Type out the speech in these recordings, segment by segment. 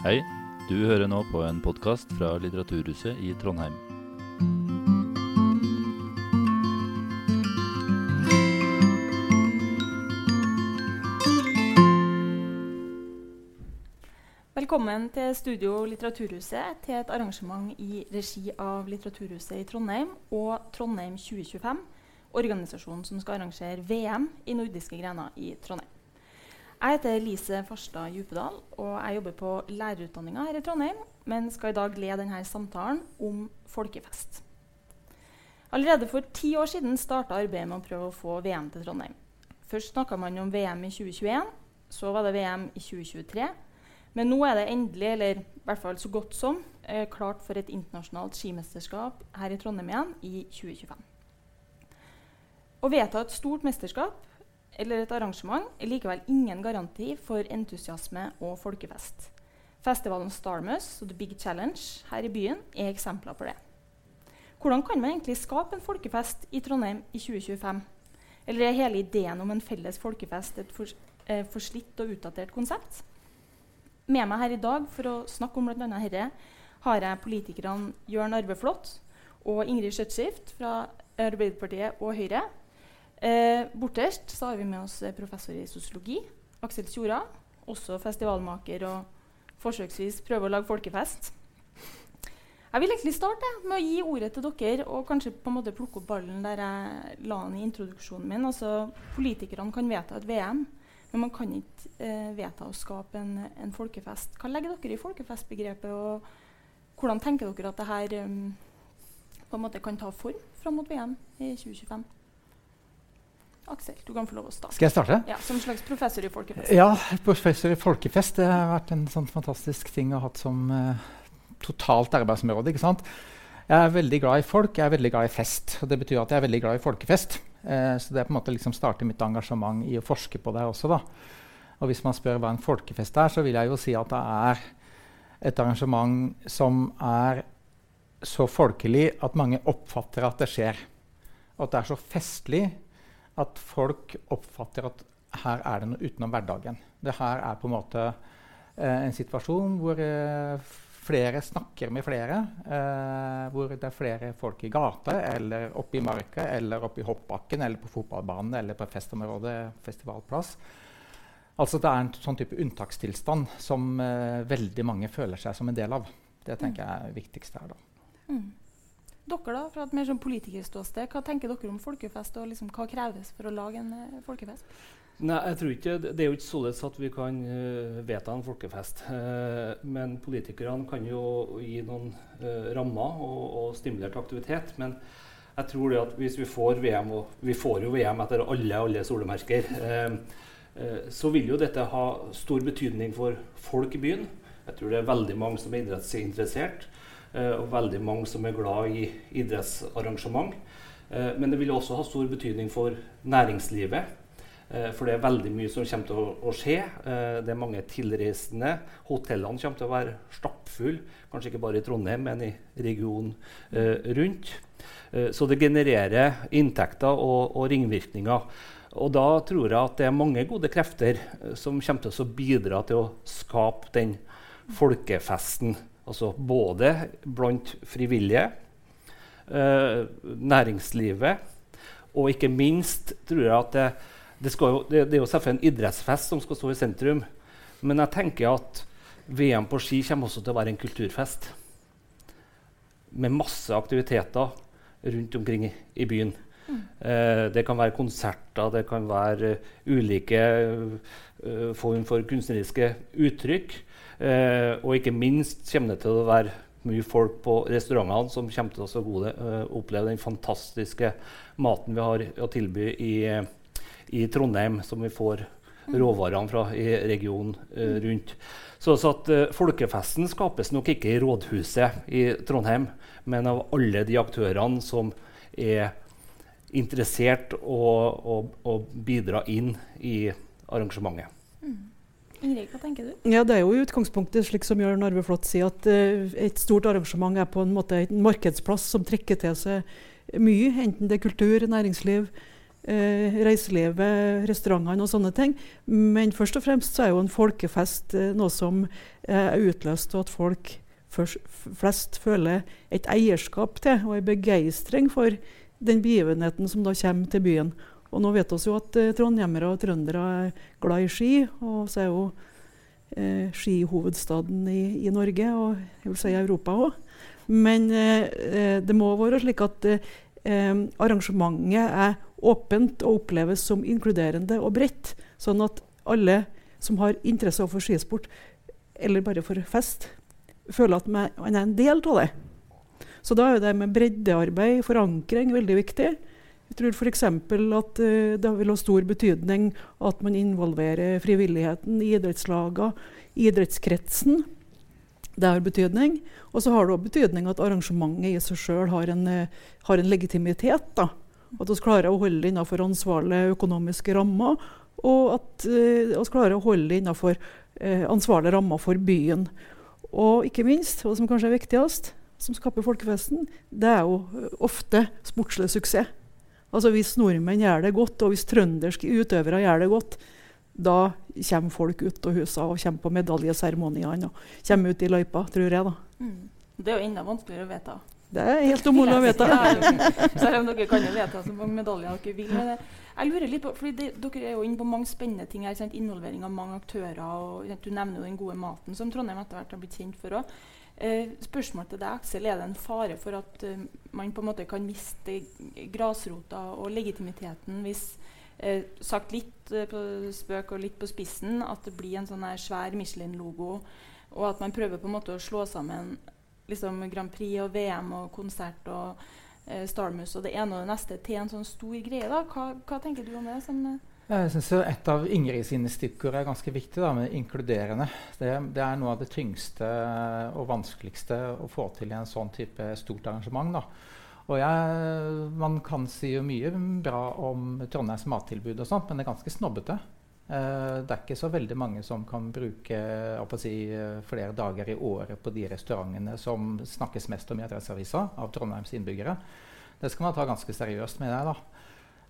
Hei, du hører nå på en podkast fra Litteraturhuset i Trondheim. Velkommen til Studio Litteraturhuset til et arrangement i regi av Litteraturhuset i Trondheim og Trondheim 2025, organisasjonen som skal arrangere VM i nordiske grener i Trondheim. Jeg heter Lise Farstad Djupedal, og jeg jobber på lærerutdanninga her i Trondheim, men skal i dag lede denne samtalen om folkefest. Allerede for ti år siden starta arbeidet med å prøve å få VM til Trondheim. Først snakka man om VM i 2021, så var det VM i 2023. Men nå er det endelig, eller i hvert fall så godt som, eh, klart for et internasjonalt skimesterskap her i Trondheim igjen i 2025. Å vedta et stort mesterskap eller et arrangement er likevel ingen garanti for entusiasme og folkefest. Festivalen Starmus og The Big Challenge her i byen er eksempler på det. Hvordan kan man egentlig skape en folkefest i Trondheim i 2025? Eller er hele ideen om en felles folkefest et for, eh, forslitt og utdatert konsept? Med meg her i dag for å snakke om bl.a. dette har jeg politikerne Jørn Arve Flått og Ingrid Skjøtskift fra Arbeiderpartiet og Høyre. Eh, borterst så har vi med oss eh, professor i sosiologi, Aksel Tjora. Også festivalmaker og forsøksvis prøver å lage folkefest. Jeg vil egentlig starte med å gi ordet til dere og kanskje på en måte plukke opp ballen der jeg la den i introduksjonen min. Altså, Politikerne kan vedta et VM, men man kan ikke eh, vedta å skape en, en, folkefest. Hva legger dere i folkefestbegrepet, og hvordan tenker dere at dette um, på en måte kan ta form fram mot VM i 2025? Aksel, du kan få lov å starte. Skal jeg starte? Ja, Som slags professor i folkefest. Ja, professor i folkefest. Det har vært en sånn fantastisk ting å ha hatt som uh, totalt arbeidsområde. ikke sant? Jeg er veldig glad i folk, jeg er veldig glad i fest. og Det betyr at jeg er veldig glad i folkefest. Uh, så det er på en måte liksom starter mitt engasjement i å forske på det også. da. Og hvis man spør hva en folkefest er, så vil jeg jo si at det er et arrangement som er så folkelig at mange oppfatter at det skjer. Og at det er så festlig at folk oppfatter at her er det noe utenom hverdagen. Det her er på en måte eh, en situasjon hvor eh, flere snakker med flere. Eh, hvor det er flere folk i gata eller oppe i marka eller oppe i hoppbakken eller på fotballbanen eller på festområdet, festivalplass. Altså Det er en sånn type unntakstilstand som eh, veldig mange føler seg som en del av. Det tenker jeg er det viktigste her. da. Mm. Dere da, fra et mer sånn politikerståsted, Hva tenker dere om folkefest, og liksom, hva kreves for å lage en uh, folkefest? Nei, jeg tror ikke, Det er jo ikke således at vi kan uh, vedta en folkefest. Uh, men politikerne kan jo gi noen rammer og, og stimulere aktivitet. Men jeg tror det at hvis vi får VM, og vi får jo VM etter alle, alle solemerker, så vil jo dette ha stor betydning for folk i byen. Jeg tror det er veldig mange som er idrettsinteressert. Eh, og veldig mange som er glad i idrettsarrangement. Eh, men det vil også ha stor betydning for næringslivet. Eh, for det er veldig mye som kommer til å, skje. det er mange tilreisende. Hotellene kommer til å være stappfulle. Kanskje ikke bare i Trondheim, men i regionen rundt. så det genererer inntekter og, og, ringvirkninger. Og da tror jeg at det er mange gode krefter som kommer til å bidra til å skape den folkefesten Altså både blant frivillige, eh, næringslivet og ikke minst tror jeg at det, det, jo, det, det er jo selvfølgelig en idrettsfest som skal stå i sentrum. Men jeg tenker at VM på ski kommer også til å være en kulturfest. Med masse aktiviteter rundt omkring i, byen. Mm. Eh, det kan være konserter, det kan være uh, ulike uh, form for kunstneriske uttrykk. Eh, og ikke minst kommer det til å være mye folk på restaurantene som kommer til å gode, uh, oppleve den fantastiske maten vi har å tilby i, i Trondheim, som vi får mm. råvarene fra i regionen uh, rundt. Så, så at uh, Folkefesten skapes nok ikke i rådhuset i Trondheim, men av alle de aktørene som er interessert og, og, og bidra inn i arrangementet. Ingrid, hva tenker du? Ja, Det er jo utgangspunktet slik som Jørn Arve Flått sier, at uh, et stort arrangement er på en måte en markedsplass som trekker til seg mye. Enten det er kultur, næringsliv, uh, reiselivet, restaurantene og sånne ting. Men først og fremst så er jo en folkefest uh, noe som er utløst av at folk flest føler et eierskap til og en begeistring for den begivenheten som da kommer til byen. Og nå vet vi jo at eh, trondhjemmere og trøndere er glad i ski, og så er jo eh, skihovedstaden i, i, Norge, og jeg vil si Europa òg. Men eh, eh, det må være slik at eh, arrangementet er åpent og oppleves som inkluderende og bredt. Sånn at alle som har interesse for skisport, eller bare for fest, føler at man er en del av det. Så da er det med breddearbeid, forankring, veldig viktig. Jeg tror f.eks. at uh, det vil ha stor betydning at man involverer frivilligheten, idrettslagene, idrettskretsen. Det har betydning. Og så har det òg betydning at arrangementet i seg sjøl har, uh, har, en legitimitet. Da. At vi klarer å holde det innenfor ansvarlige økonomiske rammer, og at uh, vi klarer å holde det innenfor ansvarlige rammer for byen. Og ikke minst, og som kanskje er viktigst, som skaper folkefesten, det er jo ofte sportslig suksess. Altså Hvis nordmenn gjør det godt, og hvis trønderske utøvere gjør det godt, da kommer folk ut av husene og kommer på medaljeseremoniene og kommer ut i løypa, tror jeg. da. Mm. Det er jo enda vanskeligere å vedta. Det er helt umulig å vedta. Selv om dere kan jo vedta så mange medaljer dere vil. Men jeg lurer litt på, fordi det, Dere er jo inne på mange spennende ting her. Sant? Involvering av mange aktører. og Du nevner jo den gode maten som Trondheim etter hvert har blitt kjent for òg. Eh, spørsmål til deg, Aksel. Er det en fare for at uh, man på en måte kan miste grasrota og legitimiteten hvis eh, sagt litt uh, på spøk og litt på spissen, at det blir en sånn svær Michelin-logo, og at man prøver på en måte å slå sammen liksom, Grand Prix og VM og konsert og uh, Starmus og det ene og det neste til en sånn stor greie? da. Hva, hva tenker du om det? Som, jeg synes Et av Ingrid sine stikkord er ganske viktig, da, med inkluderende. Det, det, er noe av det tyngste og vanskeligste å få til i en sånn type stort arrangement. Da. Og jeg, Man kan si jo mye bra om Trondheims mattilbud, og sånt, men det er ganske snobbete. Uh, det er ikke så veldig mange som kan bruke si, flere dager i året på de restaurantene som snakkes mest om i Adresseavisa av Trondheims innbyggere. Det skal man ta ganske seriøst med det. da.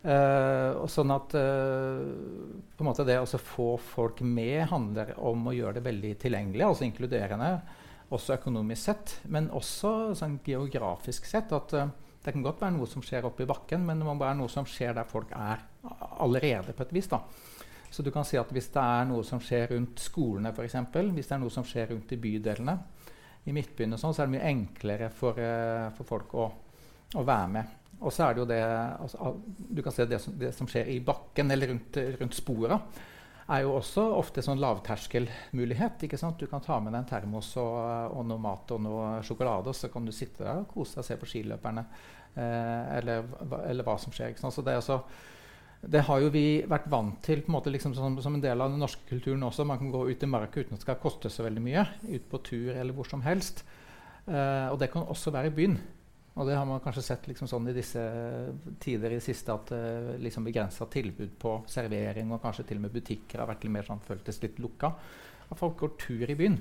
Uh, sånn at uh, det å få folk med handler om å gjøre det veldig tilgjengelig, altså inkluderende, også økonomisk sett, men også sånn geografisk sett. at uh, Det kan godt være noe som skjer oppe i bakken, men det må være noe som skjer der folk er allerede. på et vis da. Så du kan si at hvis det er noe som skjer rundt skolene, f.eks., hvis det er noe som skjer rundt i bydelene, i midtbyen, og sånn, så er det mye enklere for, for folk å, å være med. Og så er det jo det altså, Du kan se det som, det som skjer i bakken eller rundt, rundt spora, er jo også ofte sånn lavterskelmulighet. ikke sant? Du kan ta med deg en termos og, og, noe mat og noe sjokolade, og så kan du sitte der og kose deg og se på skiløperne. Eh, eller, eller, hva som skjer. ikke sant? Så det, også, det har jo vi vært vant til en måte liksom som, som, en del av den norske kulturen også. Man kan gå ut i marka uten at det skal koste så veldig mye. Ut på tur eller hvor som helst. Eh, og det kan også være i byen. Og det har man kanskje sett liksom sånn i disse tider i det siste at uh, liksom begrensa tilbud på servering og kanskje til og med butikker har vært litt mer sånn, føltes litt lukka. At folk går tur i byen.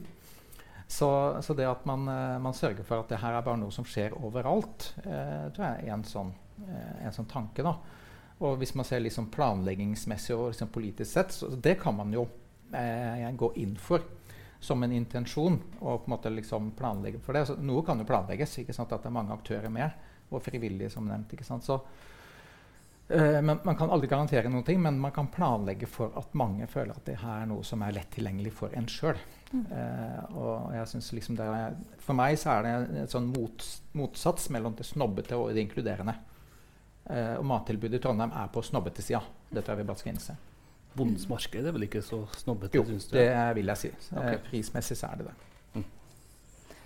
Så, så det at man, uh, man, sørger for at det her er bare noe som skjer overalt, uh, tror jeg er en sånn, en sånn tanke. da. Og hvis man ser liksom planleggingsmessig og liksom politisk sett, så det kan man jo gå inn for som en intensjon å på en måte liksom planlegge for det. Så noe kan jo planlegges, ikke sant, at det er mange aktører med, og frivillige som nevnt. ikke sant, så Uh, men Man kan aldri garantere noen ting, men man kan planlegge for at mange føler at det her er noe som er lett tilgjengelig for en sjøl. Mm. Uh, liksom for meg så er det en sånn mot, motsats mellom det snobbete og det inkluderende. Uh, og mattilbudet i Trondheim er på snobbete sida. Det tror jeg vi bare skal innse. Bondens marked er vel ikke så snobbete? Jo, det vil jeg si. Okay. Eh, prismessig så er det det. Mm.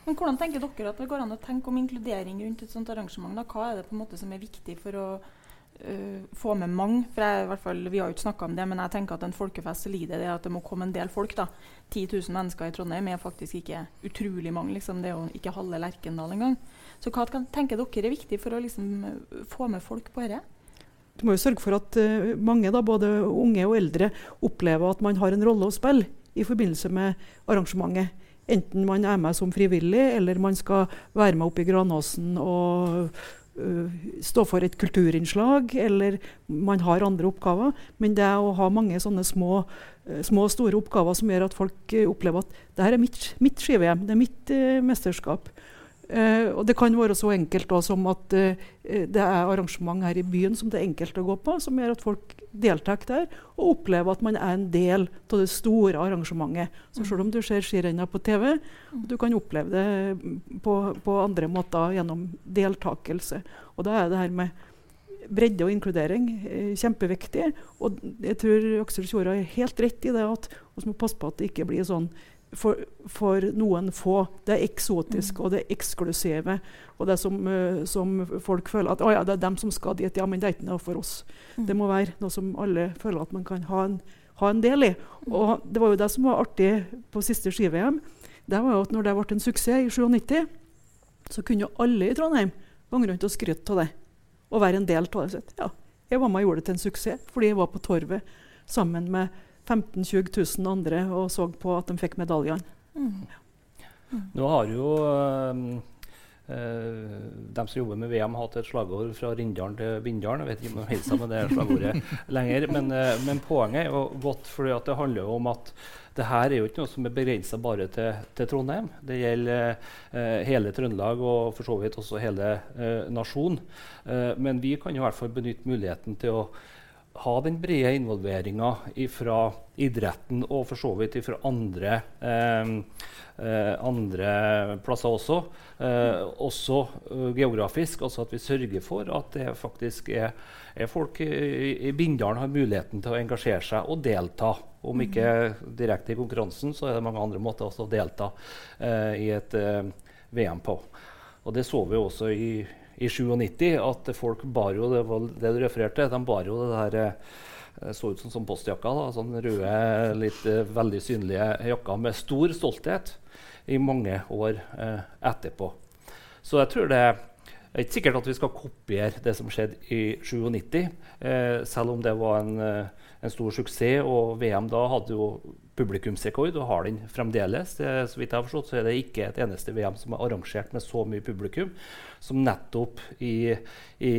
Men Hvordan tenker dere at det går an å tenke om inkludering rundt et sånt arrangement? Da? Hva er det på en måte som er viktig for å uh, få med mange? For jeg, i hvert fall, Vi har jo ikke snakka om det, men jeg tenker at en folkefest lider det at det må komme en del folk. da. 10 000 mennesker i Trondheim er faktisk ikke utrolig mange. Liksom. Det er jo ikke halve Lerkendal engang. Så hva tenker dere er viktig for å liksom, få med folk på dette? Du må jo sørge for at uh, mange, da, både unge og eldre, opplever at man har en rolle å spille i forbindelse med arrangementet. Enten man er med som frivillig, eller man skal være med opp i Granåsen og uh, stå for et kulturinnslag, eller man har andre oppgaver. Men det å ha mange sånne små, uh, små store oppgaver som gjør at folk uh, opplever at det her er mitt, mitt ski-VM, det er mitt mesterskap. Uh, og Det kan være så enkelt da, som at uh, det er arrangement her i byen som det er enkelt å gå på, som gjør at folk deltar der og opplever at man er en del av det store arrangementet. Så mm. selv om du ser skirenna på TV, mm. du kan oppleve det på, på, andre måter gjennom deltakelse. Og da er det her med bredde og inkludering eh, kjempeviktig. Og jeg tror Aksel Tjora er helt rett i det at vi må passe på at det ikke blir sånn for, for, noen få. Det eksotisk, mm. og det eksklusive. Og det som, uh, som folk føler at å ja, det er dem som skal dit. Ja, men det er ikke noe for oss. Mm. Det må være noe som alle føler at man kan ha en, ha en del i. Mm. Og det var jo det som var artig på siste ski-VM. Det var jo at når det ble en suksess i 97, så kunne jo alle i Trondheim gange rundt og skryte av det. Og være en del av det. Ja, jeg var med og gjorde det til en suksess fordi jeg var på Torvet sammen med 15 000-20 000 andre og så på at de fikk medaljene. Mm. Mm. Nå har jo øh, øh, de som jobber med VM, hatt et slagord fra Rindalen til Bindalen. Jeg vet ikke om de hilser med det slagordet lenger. Men, øh, men, poenget er jo godt, fordi det handler jo om at det her er jo ikke noe som er begrensa bare til, til, Trondheim. Det gjelder eh, hele Trøndelag og for så vidt også hele eh, nasjonen. Eh, men vi kan i hvert fall benytte muligheten til å ha den brede involveringa fra idretten og for så vidt fra andre, eh, eh, andre plasser også. Eh, også uh, geografisk. Altså at vi sørger for at det faktisk er, er folk i, i Bindal har muligheten til å engasjere seg og delta. Om ikke direkte i konkurransen, så er det mange andre måter også å delta eh, i et eh, VM på. Og det så vi også i i 97 at folk bar jo det, det du refererte de bar jo det der det så ut som, som postjakka. da, sånn Røde, litt uh, veldig synlige jakker med stor stolthet i mange år eh, etterpå. Så jeg tror det er ikke sikkert at vi skal kopiere det som skjedde i 97, eh, selv om det var en, en, stor suksess. Og VM da hadde jo publikumsrekord og har den fremdeles. Det, så vidt jeg har forstått, så er det ikke et eneste VM som er arrangert med så mye publikum som nettopp i, i,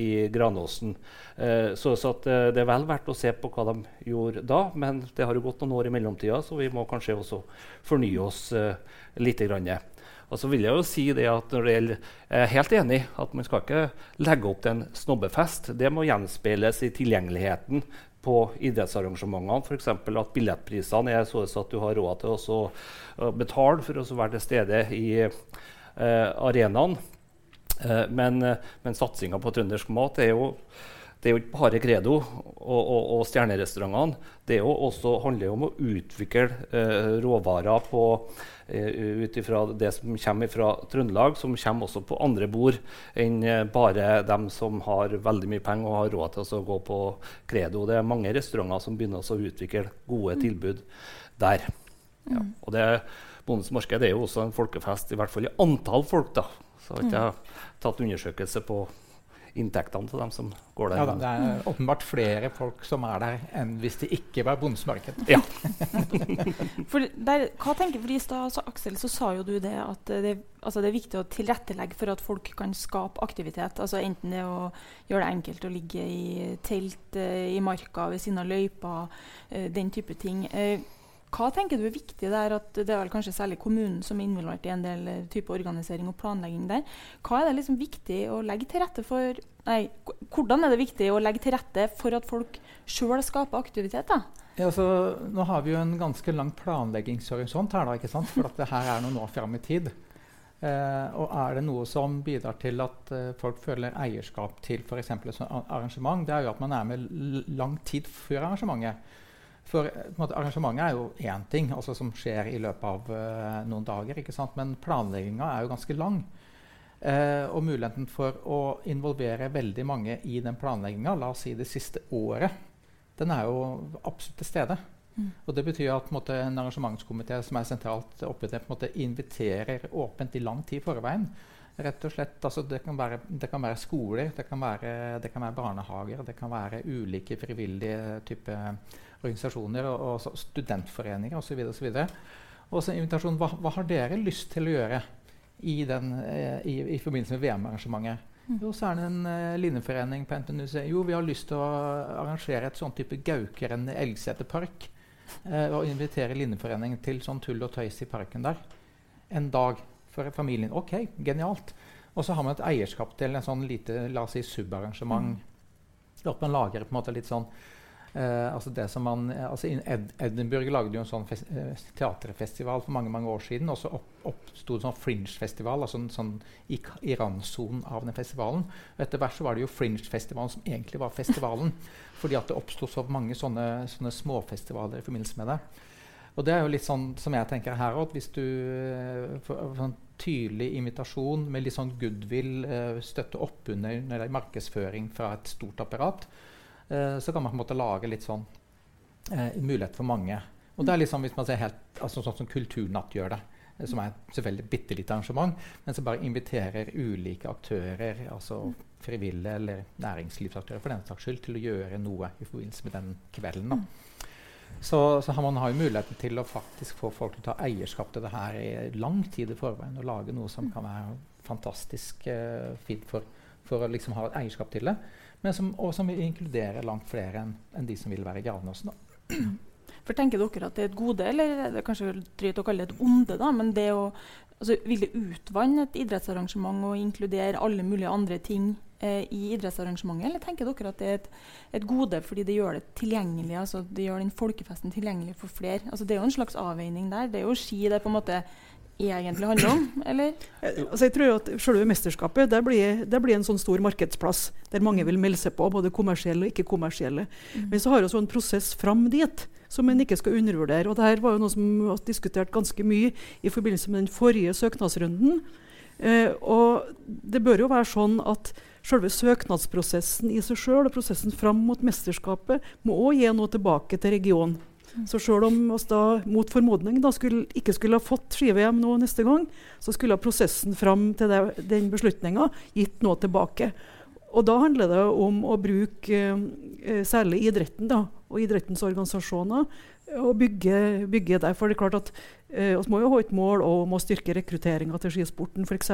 i Granåsen. Eh, så, så eh, det er vel verdt å se på hva de gjorde da, men det har jo gått noen år i mellomtida, så vi må kanskje også fornye oss eh, litt. Grann. Og så vil jeg jo si det at når det gjelder, Jeg er helt enig at man skal ikke legge opp til en snobbefest. Det må gjenspeiles i tilgjengeligheten på idrettsarrangementene. F.eks. at billettprisene er sånn at du har råd til å betale for å være til stede i eh, arenaen. Eh, men, eh, men satsinga på trøndersk mat er jo det er jo ikke bare Credo og, og, og stjernerestaurantene. Det jo også, handler jo om å utvikle eh, råvarer på, eh, ut ifra det som kommer fra Trøndelag, som kommer også på andre bord enn eh, bare dem som har veldig mye penger og har råd til å gå på Credo. Det er mange restauranter som begynner å utvikle gode mm. tilbud der. Ja. Mm. Og det, Bondens marked er jo også en folkefest, i hvert fall i antall folk. da. Så har ikke jeg tatt undersøkelse på inntektene til dem som går der. Ja, det er åpenbart flere folk som er der, enn hvis det ikke var Bondens marked. Ja. for der, hva tenker for I stad, altså, Aksel, så sa jo du det at det, altså det, er viktig å tilrettelegge for at folk kan skape aktivitet. altså Enten det å gjøre det enkelt å ligge i telt uh, i marka ved siden av løypa, uh, den type ting. Hva tenker du er viktig der? at Det er vel kanskje særlig kommunen som er involvert i en del eh, type organisering og planlegging der. Hva er det liksom viktig å legge til rette for Nei, hvordan er det viktig å legge til rette for at folk sjøl skaper aktivitet? da? Ja, altså, nå har vi jo en ganske lang planleggingshorisont her, da, ikke sant? for det her er noen år fram i tid. Eh, og er det noe som bidrar til at eh, folk føler eierskap til f.eks. et arrangement, det er jo at man er med lang tid før arrangementet. For måte, Arrangementet er jo én ting altså, som skjer i løpet av uh, noen dager. ikke sant? Men planlegginga er jo ganske lang. Uh, og muligheten for å involvere veldig mange i den planlegginga, la oss si det siste året, den er jo absolutt til stede. Mm. Og det betyr at måte, en arrangementskomité som er sentralt oppe til, måte, inviterer åpent i lang tid i forveien. Rett og slett, altså, det, kan være, det, kan være, skoler, det kan være, det kan være barnehager, det kan være ulike frivillige typer organisasjoner og, og studentforeninger osv. Og, så videre, og så invitasjon hva, hva, har dere lyst til å gjøre i, den, eh, i, i forbindelse med VM-arrangementet? Mm. Jo, så er det en uh, linjeforening på NTNU som jo, vi har lyst til å arrangere et sånn type Gaukeren Elgseterpark. Uh, og invitere linjeforeningen til sånn tull og tøys i parken der. En dag for familien. OK, genialt. Og så har man et eierskap til en sånn lite la oss si, subarrangement. Mm. Man lager på en måte litt sånn Uh, altså det som man, altså Ed Edinburgh lagde jo en sånn uh, teaterfestival for mange mange år siden. Og så oppsto det sånn Fringe-festival, altså en sånn i, i randsonen av den festivalen. Og etter hvert så var det jo Fringe-festivalen som egentlig var festivalen. fordi at det oppsto så mange sånne, sånne småfestivaler i forbindelse med det. Og det er jo litt sånn som jeg tenker her òg. Hvis du for, for, sånn tydelig invitasjon med litt sånn goodwill, støtte opp under markedsføring fra et stort apparat, Eh, så kan man på en måte lage litt sånn eh, mulighet for mange. Og det er liksom, hvis man ser helt, altså Sånn som Kulturnatt gjør det, eh, som er selvfølgelig et bitte lite arrangement, men som bare inviterer ulike aktører, altså frivillige eller næringslivsaktører for den saks skyld, til å gjøre noe i forbindelse med den kvelden. Da. Så, så man har jo muligheten til å faktisk få folk til å ta eierskap til det her i lang tid i forveien og lage noe som kan være fantastisk uh, fint for, for å liksom ha et eierskap til det men som, og som vil inkludere langt flere enn en de som vil være Gravnåsen. For Tenker dere at det er et gode, eller det er kanskje drøyt å kalle det et onde? da, men det å, altså, Vil det utvanne et idrettsarrangement og inkludere alle mulige andre ting i idrettsarrangementet, eller tenker dere at det er et, et, gode fordi det gjør det tilgjengelig, altså det gjør den folkefesten tilgjengelig for flere? Altså, det er jo en slags avveining der. Det er jo ski det på en måte egentlig handler om? eller? Eh, altså jeg tror at Selve mesterskapet det blir, det blir, en sånn stor markedsplass der mange vil melde seg på, både kommersielle og ikke-kommersielle. Mm. Men så har vi en prosess fram dit som en ikke skal undervurdere. og Dette var jo noe som vi har diskutert ganske mye i forbindelse med den forrige søknadsrunden. Eh, og det bør jo være sånn at selve søknadsprosessen i seg sjøl og prosessen fram mot mesterskapet må òg gi noe tilbake til regionen. Så selv om oss da mot formodning da skulle, ikke skulle ha fått ski-VM nå neste gang, så skulle prosessen fram til det, den beslutninga gitt noe tilbake. Og da handler det om å bruke eh, særlig idretten da, og idrettens organisasjoner og bygge, bygge der. For det er klart at Vi må jo ha et mål om å styrke rekrutteringa til skisporten, f.eks.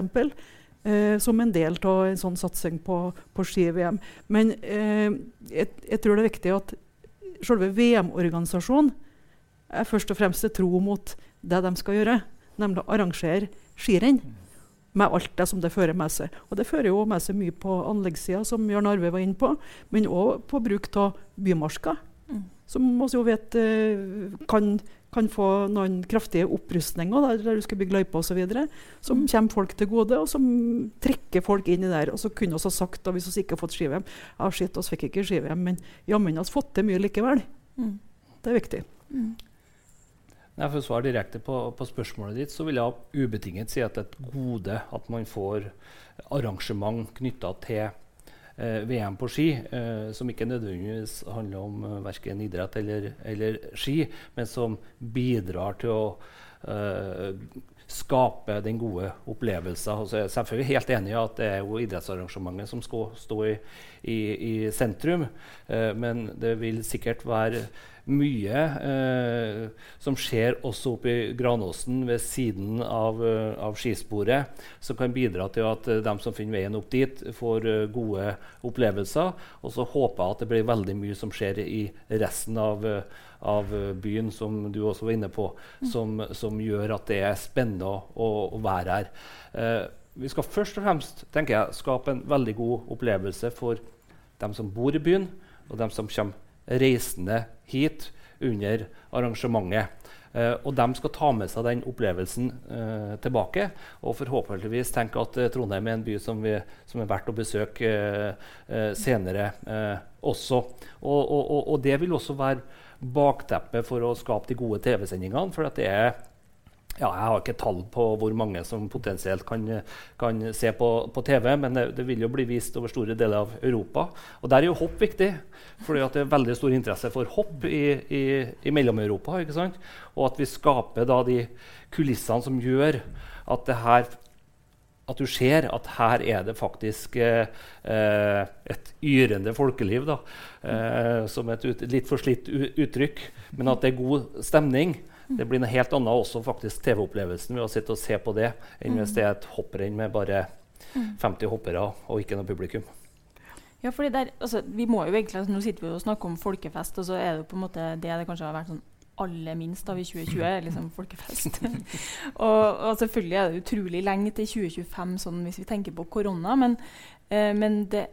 Eh, som en del av en sånn satsing på, på ski-VM. Men eh, jeg, jeg, tror det er viktig at selve VM-organisasjonen er først og fremst tro mot det de skal gjøre, nemlig å arrangere skirenn. Med alt det som det fører med seg. Og det fører jo med seg mye på anleggssida, som Jørn Arve var inne på, men òg på bruk av bymarka. Mm. Som vi jo vet uh, kan, kan, få noen kraftige opprustninger der, der du skal bygge løyper osv. Som mm. kommer folk til gode, og som trekker folk inn i der. Og så kunne vi ha sagt, da, hvis vi ikke har fått ski-VM Ja, shit, vi fikk ikke ski-VM, men jammen har vi fått til mye likevel. Mm. Det er viktig. Mm. Nei, for å svare direkte på, på, spørsmålet ditt, så vil jeg ubetinget si at det er et gode at man får arrangement knytta til VM på ski, eh, som ikke nødvendigvis handler om eh, verken idrett eller, eller, ski, men som bidrar til å uh, skape den gode opplevelsen. Altså, jeg er selvfølgelig helt enig i at det er jo idrettsarrangementet som skal stå i, i, i sentrum, men det vil sikkert være mye eh, som skjer også oppe i Granåsen ved siden av, uh, av, skisporet, som kan bidra til at uh, de som finner veien opp dit, får uh, gode opplevelser. Og så håper jeg at det blir veldig mye som skjer i resten av, av byen, som du også var inne på, mm. som, som, gjør at det er spennende å, å, være her. vi skal først og fremst tenker jeg, skape en veldig god opplevelse for dem som bor i byen, og dem som kommer reisende hit under arrangementet. Uh, og de skal ta med seg den opplevelsen uh, tilbake. Og forhåpentligvis tenke at uh, Trondheim er en by som, vi, som er verdt å besøke senere også. Og, og, og, det vil også være bakteppet for å skape de gode TV-sendingene. For det er ja, jeg har ikke tall på hvor mange som potensielt kan, kan se på, på TV, men det, det, vil jo bli vist over store deler av Europa. Og Der er jo hopp viktig, for det er veldig stor interesse for hopp i, i, i Mellom-Europa. Og at vi skaper da de kulissene som gjør at her at du ser at her er det faktisk eh et yrende folkeliv. Da, eh, som et ut, litt forslitt uttrykk. Men at det er god stemning. Det blir noe helt annet også faktisk TV-opplevelsen ved å sitte og se på det, enn hvis det er et hopprenn med bare Mm. 50 hoppere og ikke noe publikum. Ja, fordi der, altså, vi må jo egentlig, altså, Nå sitter vi og snakker om folkefest, og så er det jo på en måte det det kanskje har vært sånn aller minst av i 2020, er liksom folkefest. og, og, selvfølgelig er det utrolig lenge til 2025 sånn hvis vi tenker på korona, men, eh, men det,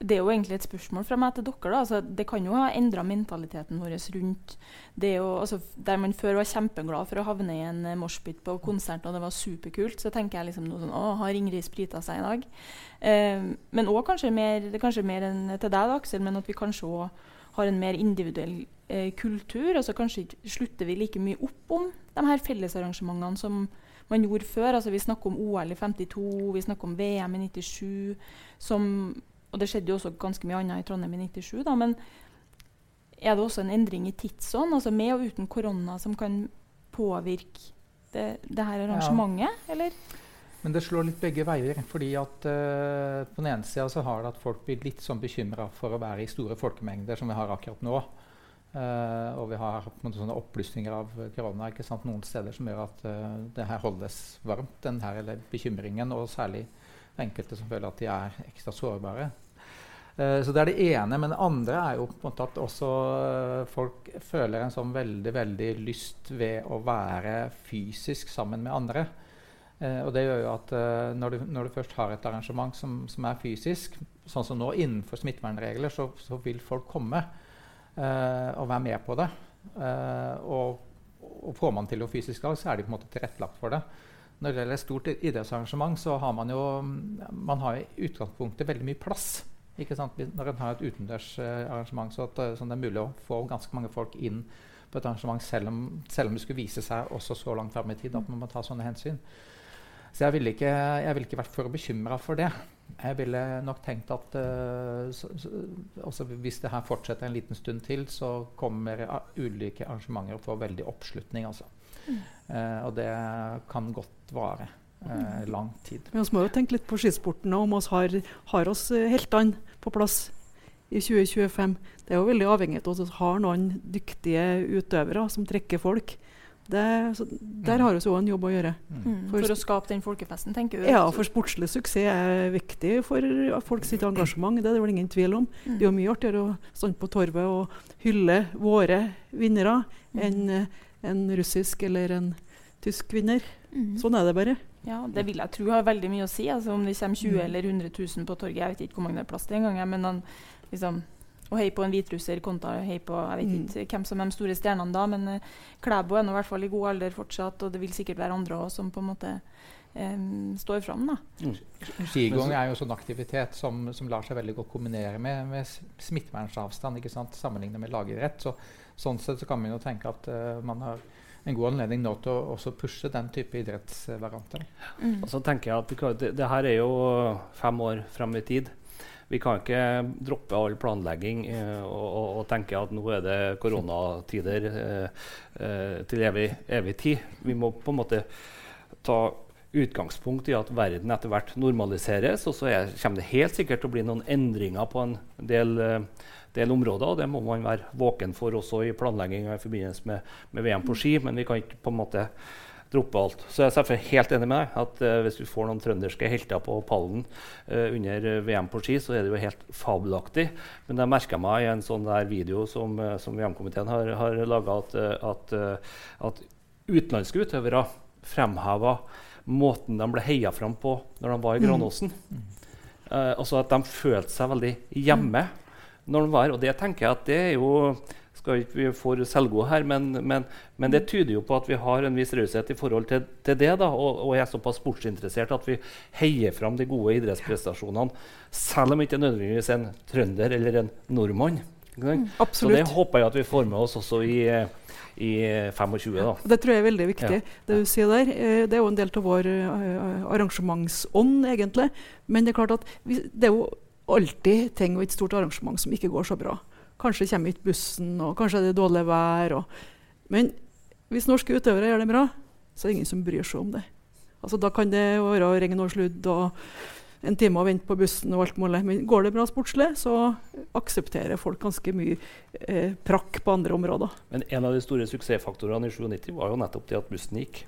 det, er jo egentlig et spørsmål fra meg til dere. da, altså, Det kan jo ha endra mentaliteten vår rundt det å, altså, Der man før var kjempeglad for å havne i en uh, moshpit på konsert, og det var superkult, så tenker jeg liksom noe sånn Å, har Ingrid sprita seg i dag? Eh, men òg kanskje mer, det er kanskje mer enn til deg, da, Aksel, men at vi kanskje òg har en mer individuell eh, kultur. altså Kanskje slutter vi like mye opp om de her fellesarrangementene som man gjorde før. altså Vi snakker om OL i 52, vi snakker om VM i 97. Som, og det skjedde jo også ganske mye annet i Trondheim i 97. da, Men er det også en endring i tidsånd, altså med og uten korona, som kan påvirke det, det her arrangementet? Ja. eller? Men det slår litt begge veier. fordi at uh, På den ene sida så har det at folk blir litt sånn bekymra for å være i store folkemengder, som vi har akkurat nå. Uh, og vi har sånne opplysninger av korona ikke sant? noen steder som gjør at uh, det her holdes varmt, den her eller bekymringen. Og særlig enkelte som føler at de er ekstra sårbare. Uh, så det er det ene. Men det andre er jo på en måte at også folk føler en sånn veldig, veldig lyst ved å være fysisk sammen med andre. Eh, og det gjør jo at eh, når, du, når, du, først har et arrangement som, som, er fysisk, sånn som nå innenfor smittevernregler, så, så vil folk komme eh, og være med på det. Eh, og, og, får man til noe fysisk lag, så er de på en måte tilrettelagt for det. Når det gjelder et stort idrettsarrangement, så har man jo man har i utgangspunktet veldig mye plass. Når en har et utendørsarrangement, så, at, så det er mulig å få ganske mange folk inn på et arrangement selv om, selv om det skulle vise seg også så langt fram i tid at man må ta sånne hensyn. Så jeg ville ikke, jeg ville ikke vært for bekymra for det. Jeg ville nok tenkt at uh, så, så, hvis det her fortsetter en liten stund til, så kommer ulike arrangementer å få veldig oppslutning. Altså. Mm. Uh, og det kan godt vare uh, lang tid. Vi må jo tenke litt på skisporten om vi har, har oss heltene på plass i 2025. Det er jo veldig avhengig av at vi har noen dyktige utøvere som trekker folk. Det, der har vi også en jobb å gjøre. Mm. mm. For, for, å skape den folkefesten, tenker du? Ja, for sportslig suksess er viktig for folk sitt engasjement. Det er det vel ingen tvil om. Mm. Det er jo mye artigere å stå på torvet og hylle våre vinnere mm. enn en russisk eller en tysk vinner. Mm. Sånn er det bare. Ja, Det vil jeg tro har veldig mye å si. Altså, om det kommer 20 mm. eller 100 000 på torget, jeg vet ikke hvor mange det er plass til engang. Men han, liksom, å hei på en hviterusser kontra hei på jeg vet mm. ikke hvem som er de store stjernene da, men uh, Klæbo er nå i hvert fall i god alder fortsatt, og det vil sikkert være andre også som på en måte um, står fram. da. Mm. Skigåing er jo sånn aktivitet som, som, lar seg veldig godt kombinere med, med smittevernsavstand sammenlignet med lagidrett. Så, sånn sett så kan man jo tenke at uh, man har en god anledning nå til å også pushe den type idrettsvarianter. Mm. Og så tenker jeg at det, det her er jo fem år frem i tid. Vi kan ikke droppe all planlegging eh, og, og, og, tenke at nå er det koronatider eh, eh, til evig, evig, tid. Vi må på en måte ta utgangspunkt i at verden etter hvert normaliseres. Og så er, kommer det helt sikkert til å bli noen endringer på en del, eh, del områder. og Det må man være våken for også i planlegginga i forbindelse med, med VM på ski. Men vi kan ikke på en måte droppe alt. Så jeg er selvfølgelig helt enig med deg at uh, hvis du får noen trønderske helter på pallen uh, under eh, VM på ski, så er det jo helt fabelaktig. Men jeg merka meg i en sånn der video som, uh, som VM-komiteen har, har laga, at, at, at, utenlandske utøvere fremheva måten de ble heia fram på når de var i mm. Granåsen. Mm. altså at de følte seg veldig hjemme når de var Og det tenker jeg at det er jo skal ikke vi for selvgode her, men, men, men, det tyder jo på at vi har en viss raushet i forhold til, til det. da, og, og, er såpass sportsinteressert at vi heier fram de gode idrettsprestasjonene, selv om ikke nødvendigvis en trønder eller en nordmann. Mm, Så det håper jeg at vi får med oss også i, i 25. Da. Det tror jeg er veldig viktig. Ja. Det du sier der, eh, det er jo en del av vår uh, arrangementsånd, egentlig. Men det er klart at vi, det er jo alltid ting ved et stort arrangement som ikke går så bra. Kanskje kommer ikke bussen, og kanskje er det dårlig vær. Og. Men hvis norske utøvere gjør det bra, så er det ingen som bryr seg om det. Altså, da kan det være regn og sludd og en time å vente på bussen og alt mulig. Men går det bra sportslig, så aksepterer folk ganske mye eh, prakk på andre områder. Men en av de store suksessfaktorene i 97 var jo nettopp det at bussen gikk.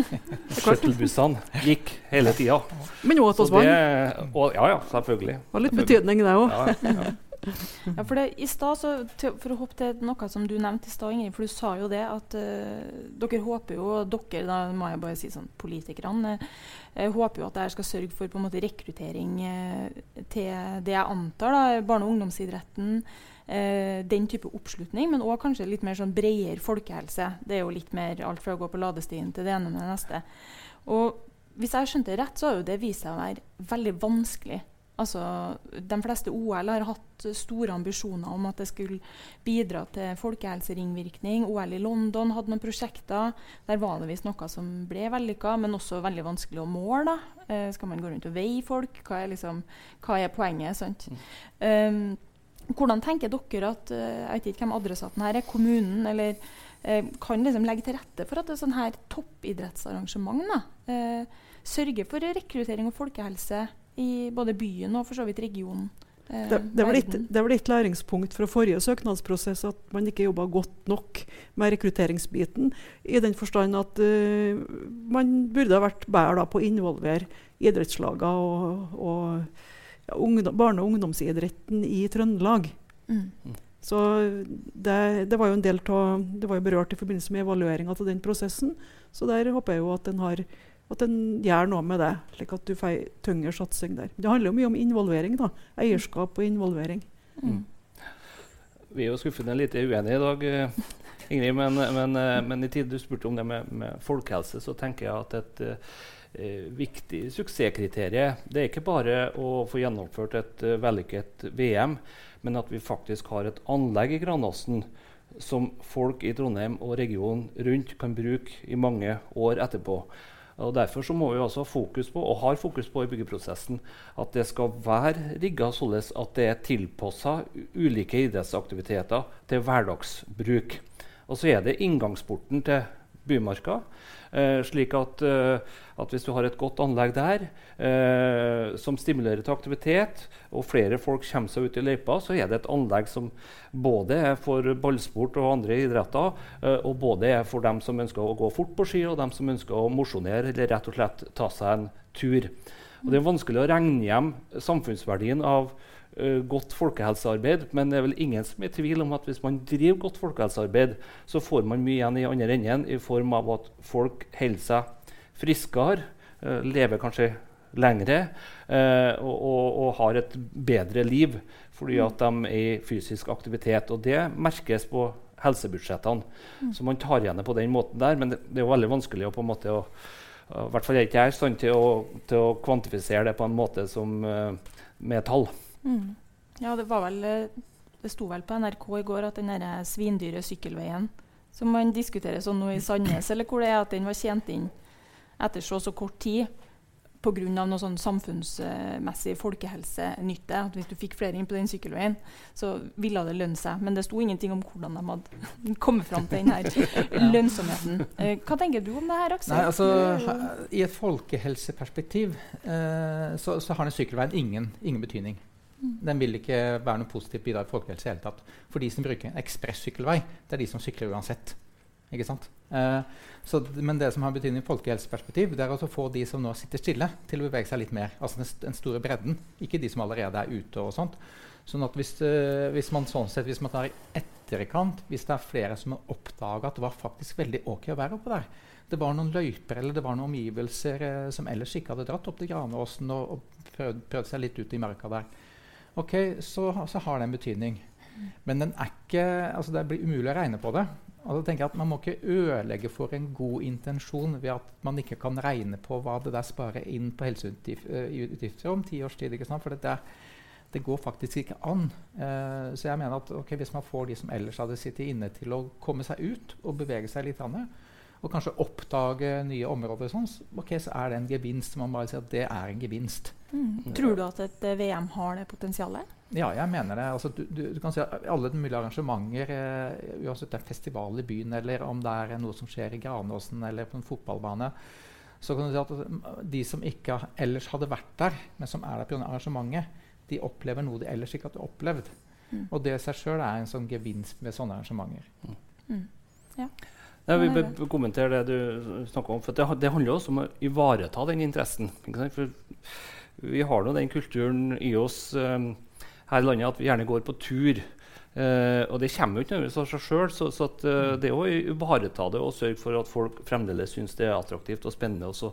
Shuttlebussene gikk hele tida. Men òg at vi vant. Ja ja, selvfølgelig. Det var litt betydning, det òg. Ja, ja. Ja, for det, i sted, så, til, For å hoppe til noe som du nevnte i stad, Ingrid, for du sa jo det at uh, dere håper jo Dere, da må jeg bare si sånn politikerne, uh, håper jo at dette skal sørge for måte rekruttering uh, til det jeg antar, da, barne- og ungdomsidretten. den type oppslutning, men òg kanskje litt mer sånn bredere folkehelse. Det er jo litt mer alt fra å gå på ladestien til det ene med det neste. Og hvis jeg skjønte det rett, så har jo det vist seg å være veldig vanskelig Altså, de fleste OL har hatt store ambisjoner om at det skulle bidra til folkehelseringvirkning. OL i London hadde noen prosjekter. Der var det visst noe som ble vellykka, men også veldig vanskelig å måle. Eh, skal man gå rundt og veie folk? Hva er, liksom, hva er poenget? sant? Mm. Um, hvordan tenker dere at uh, jeg vet ikke hvem adressaten her er, kommunen eller eh, kan liksom legge til rette for at et sånn her toppidrettsarrangement da, eh, sørger for rekruttering og folkehelse i både byen og for så vidt regionen. Eh, det, det, var litt, det, var litt, læringspunkt fra forrige søknadsprosess at man ikke jobba godt nok med rekrutteringsbiten. I den forstand at uh, man burde ha vært bedre på å involvere idrettslagene og, og ja, ungdom, barne- og ungdomsidretten i Trøndelag. Mm. Så det, det, var jo en del av, det var jo berørt i forbindelse med evalueringa av den prosessen. Så der håper jeg jo at en har at en gjør noe med det, slik at du får tyngre satsing der. Det handler jo mye om involvering. da, Eierskap og involvering. Mm. Vi er jo skuffende lite uenige i dag, eh, Ingrid. Men, men, eh, men, i tid du spurte om det med, med folkehelse, så tenker jeg at et uh, viktig suksesskriterium det er ikke bare å få gjennomført et uh, vellykket VM, men at vi faktisk har et anlegg i Granåsen som folk i Trondheim og regionen rundt kan bruke i mange år etterpå. Og Derfor så må vi også ha fokus på, og har fokus på i byggeprosessen, at det skal være rigga således at det er tilpassa ulike idrettsaktiviteter til hverdagsbruk. Og så er det inngangsporten til Bymarka. Eh, slik at, eh, at, hvis du har et godt anlegg der eh, som stimulerer til aktivitet, og flere folk kommer seg ut i løypa, så er det et anlegg som både er for ballsport og andre idretter, eh, og både er for dem som ønsker å gå fort på ski, og dem som ønsker å mosjonere eller rett og slett ta seg en tur. Og det er vanskelig å regne hjem samfunnsverdien av godt folkehelsearbeid, men det er vel ingen som er i tvil om at hvis man driver godt folkehelsearbeid, så får man mye igjen i andre enden i form av at folk holder seg friskere, uh, lever kanskje lengre uh, og, og, og, har et bedre liv fordi at de er i fysisk aktivitet. Og det merkes på helsebudsjettene. Mm. Så man tar igjen det på den måten der, men det, det er jo veldig vanskelig å på en måte å, i hvert fall er ikke jeg i stand til å, til å, kvantifisere det på en måte som, med tall. Mm. Ja, det var vel eh, Det sto vel på NRK i går at den svindyre sykkelveien som man diskuterer sånn nå i Sandnes, eller hvor det er at den var tjent inn etter så så kort tid pga. noe sånn samfunnsmessig folkehelsenytte. At hvis du fikk flere inn på den sykkelveien, så ville det lønne seg. Men det sto ingenting om hvordan de hadde kommet fram til denne lønnsomheten. Eh, hva tenker du om det her, Aksel? Nei, altså, I et folkehelseperspektiv eh, så, så, har den sykkelveien ingen, ingen betydning. Den vil ikke være noe positivt bidrag til folkehelse. i hele tatt. For de som bruker en ekspressykkelvei, det er de som sykler uansett. Ikke sant? Eh, så, men det som har betydning i folkehelseperspektiv, det er å få de som nå sitter stille, til å bevege seg litt mer. Altså den, den store bredden. Ikke de som allerede er ute. og sånt. Sånn at hvis, øh, hvis, man sånn sett, hvis man tar i etterkant, hvis det er flere som har oppdaga at det var faktisk veldig ok å være oppe der Det var noen løyper eller det var noen omgivelser uh, som ellers ikke hadde dratt opp til Granåsen og, og prøvd, prøvd, seg litt ut i mørka der ok, så, så, har det en betydning. Men den er ikke, altså det blir umulig å regne på det. Og da tenker jeg at Man må ikke ødelegge for en god intensjon ved at man ikke kan regne på hva det der sparer inn på helseutgifter om ti års tid. For det, det går faktisk ikke an. Uh, så jeg mener at okay, hvis man får de som ellers hadde sittet inne, til å komme seg ut og bevege seg litt, annet, og kanskje oppdage nye områder, sånn, okay, så er det en gevinst. Man bare sier at det er en gevinst. Mm. Tror du at et uh, VM har det potensialet? Ja, jeg mener det. Altså, du, du, du, kan si at Alle mulige arrangementer, eh, uansett det er festival i byen eller om det er noe som skjer i Granåsen eller på en fotballbane, så kan du si at de som ikke ellers hadde vært der, men som er der pga. arrangementet, de opplever noe de ellers ikke hadde opplevd. Mm. Og det i seg sjøl er en sånn gevinst med sånne arrangementer. Mm. Ja. Jeg vil be- kommentere det du snakker om. for Det, det handler også om å ivareta den interessen. Ikke sant? For vi har nå den kulturen i oss eh, her i landet at vi gjerne går på tur. Eh, og det kommer jo ikke nødvendigvis av seg sjøl. Så, så at, eh, det er å ivareta det og sørge for at folk fremdeles syns det er attraktivt og spennende, og så,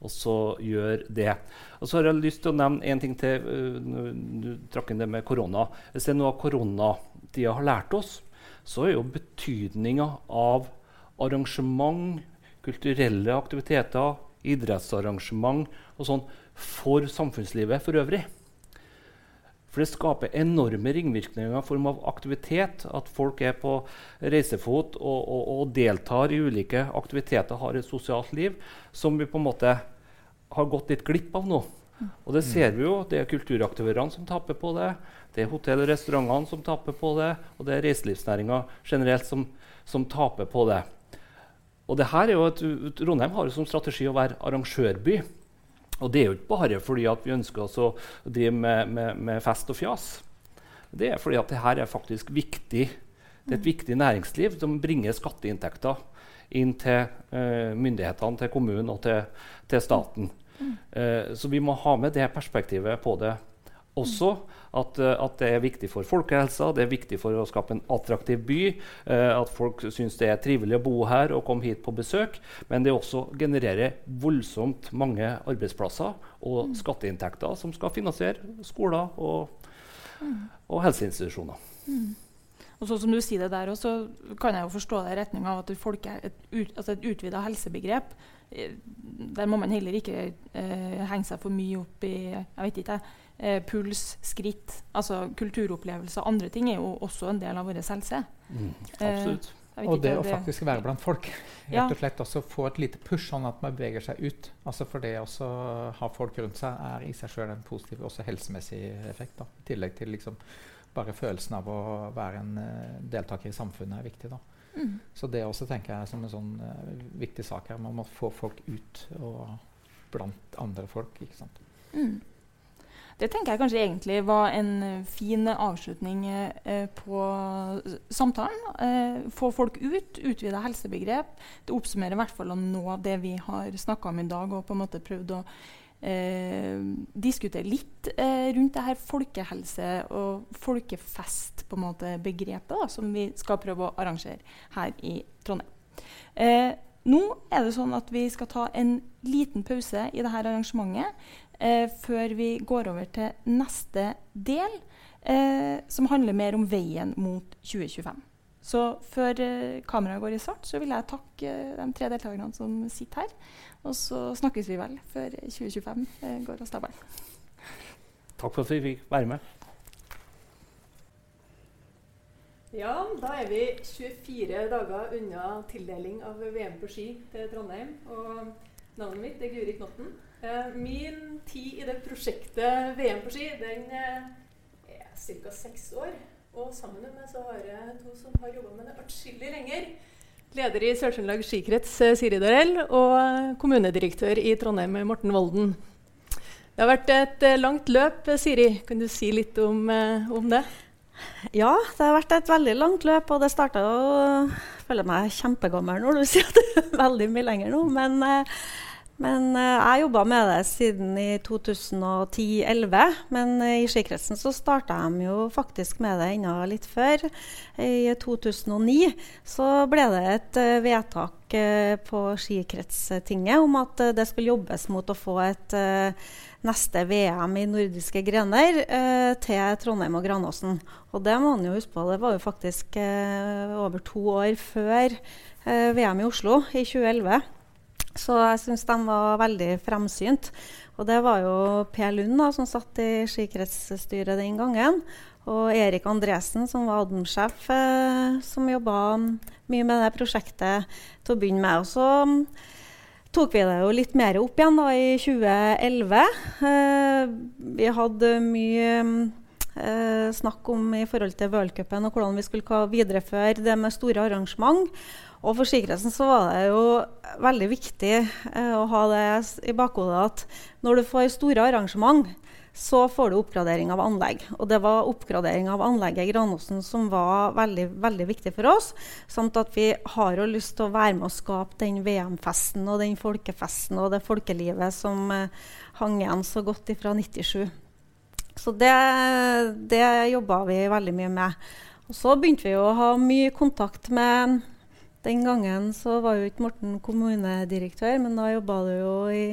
og så gjør det. Og så har jeg lyst til å nevne en ting til. Uh, når du trakk inn det med korona. Hvis det er noe av koronatida har lært oss, så er jo betydninga av arrangement, kulturelle aktiviteter, idrettsarrangement og sånn for samfunnslivet for øvrig. For det skaper enorme ringvirkninger i form av aktivitet. At folk er på reisefot og, og, og deltar i ulike aktiviteter, har et sosialt liv som vi på en måte har gått litt glipp av nå. Og det ser vi jo. Det er kulturaktørene som taper på det. Det er hotell- og restaurantene som taper på det. Og det er reiselivsnæringa generelt som, som taper på det. Og det her er jo at Trondheim har jo som strategi å være arrangørby. Og det er jo ikke bare fordi at vi ønsker oss å drive med, med, med fest og fjas. Det er fordi at det her er faktisk viktig. Det er et viktig næringsliv som bringer skatteinntekter inn til uh, myndighetene, til kommunen og til, til staten. Eh, så vi må ha med det perspektivet på det også. At, eh, at det er viktig for folkehelsa, det er viktig for å skape en attraktiv by. eh, at folk syns det er trivelig å bo her og komme hit på besøk. Men det også genererer voldsomt mange arbeidsplasser og skatteinntekter som skal finansiere skoler og, og helseinstitusjoner. Og så som du sier det der også, kan jeg jo forstå det i retning av at folke, et, ut, altså et utvida helsebegrep eh, Der må man heller ikke eh, henge seg for mye opp i jeg vet ikke, eh, puls, skritt. altså Kulturopplevelser andre ting er jo også en del av vår helse. Absolutt. Eh, Og det det å faktisk være blant folk. Ja. Rett og slett også få et lite push, sånn at man beveger seg ut. Altså For det å ha folk rundt seg er i seg sjøl en positiv også helsemessig effekt. da. I tillegg til liksom bare følelsen av å være en uh, deltaker i samfunnet er viktig. da. Mm. Så det også tenker jeg er som en sånn uh, viktig sak her. Man må få folk ut og blant andre folk. ikke sant? Mm. Det tenker jeg kanskje egentlig var en eh, fin avslutning eh, på samtalen. Eh, få folk ut, utvide helsebegrep. Det oppsummerer i hvert fall noe av det vi har snakka om i dag, og på en måte prøvd å eh, diskutere litt eh, rundt det her folkehelse- og folkefest på en måte begrepet da, som vi skal prøve å arrangere her i Trondheim. Eh, nå er det sånn at vi skal ta en liten pause i dette arrangementet eh, før vi går over til neste del, eh, som handler mer om veien mot 2025. Så før eh, kameraet går i svart, så vil jeg takke eh, de tre deltakerne som sitter her. Og så snakkes vi vel før 2025 eh, går av stabelen. Takk for at vi fikk være med. Ja, da er vi 24 dager unna tildeling av VM på ski til Trondheim. Og navnet mitt er Guri Knotten. Eh, min tid i det prosjektet VM på ski, den eh, er ca. seks år. Og sammen med meg så har jeg to som har jobba med det atskillig lenger. Leder i Sør-Trøndelag skikrets, eh, Siri Darell, og kommunedirektør i Trondheim, Morten Volden. Det har vært et langt løp. Siri, kan du si litt om, om det? Ja, det har vært et veldig langt løp, og det starta jo Jeg føler meg kjempegammel når du sier at det er veldig mye lenger nå, men, eh, men eh, jeg jobba med det siden i 2010-2011. Men eh, i skikretsen så starta de jo faktisk med det enda litt før. I 2009 så ble det et eh, vedtak på Skikretstinget om at det skulle jobbes mot å få et neste VM i nordiske grener eh, til Trondheim og Granåsen. Og det må man jo huske på, det var jo faktisk eh, over to år før eh, VM i Oslo i 2011. Så jeg syns de var veldig fremsynt. Og det var jo Per Lund da, som satt i skikretsstyret den gangen. Og Erik Andresen, som var Adm-sjef, eh, som jobba mye med det prosjektet til å begynne med. Og så mm, tok vi det jo litt mer opp igjen da i 2011. Eh, vi hadde mye eh, snakk om i forhold til v-cupen og hvordan vi skulle videreføre det med store arrangement. Og for sikkerheten så var det jo veldig viktig eh, å ha det i bakhodet at når du får store arrangement, så får du oppgradering av anlegg. Og det var oppgradering av anlegget i Granåsen som var veldig, veldig viktig for oss. Samt at vi har jo lyst til å være med å skape den VM-festen og den folkefesten og det folkelivet som eh, hang igjen så godt ifra 97. Så det, det jobba vi veldig mye med. Og så begynte vi å ha mye kontakt med Den gangen så var jo ikke Morten kommunedirektør, men da jobba du jo i,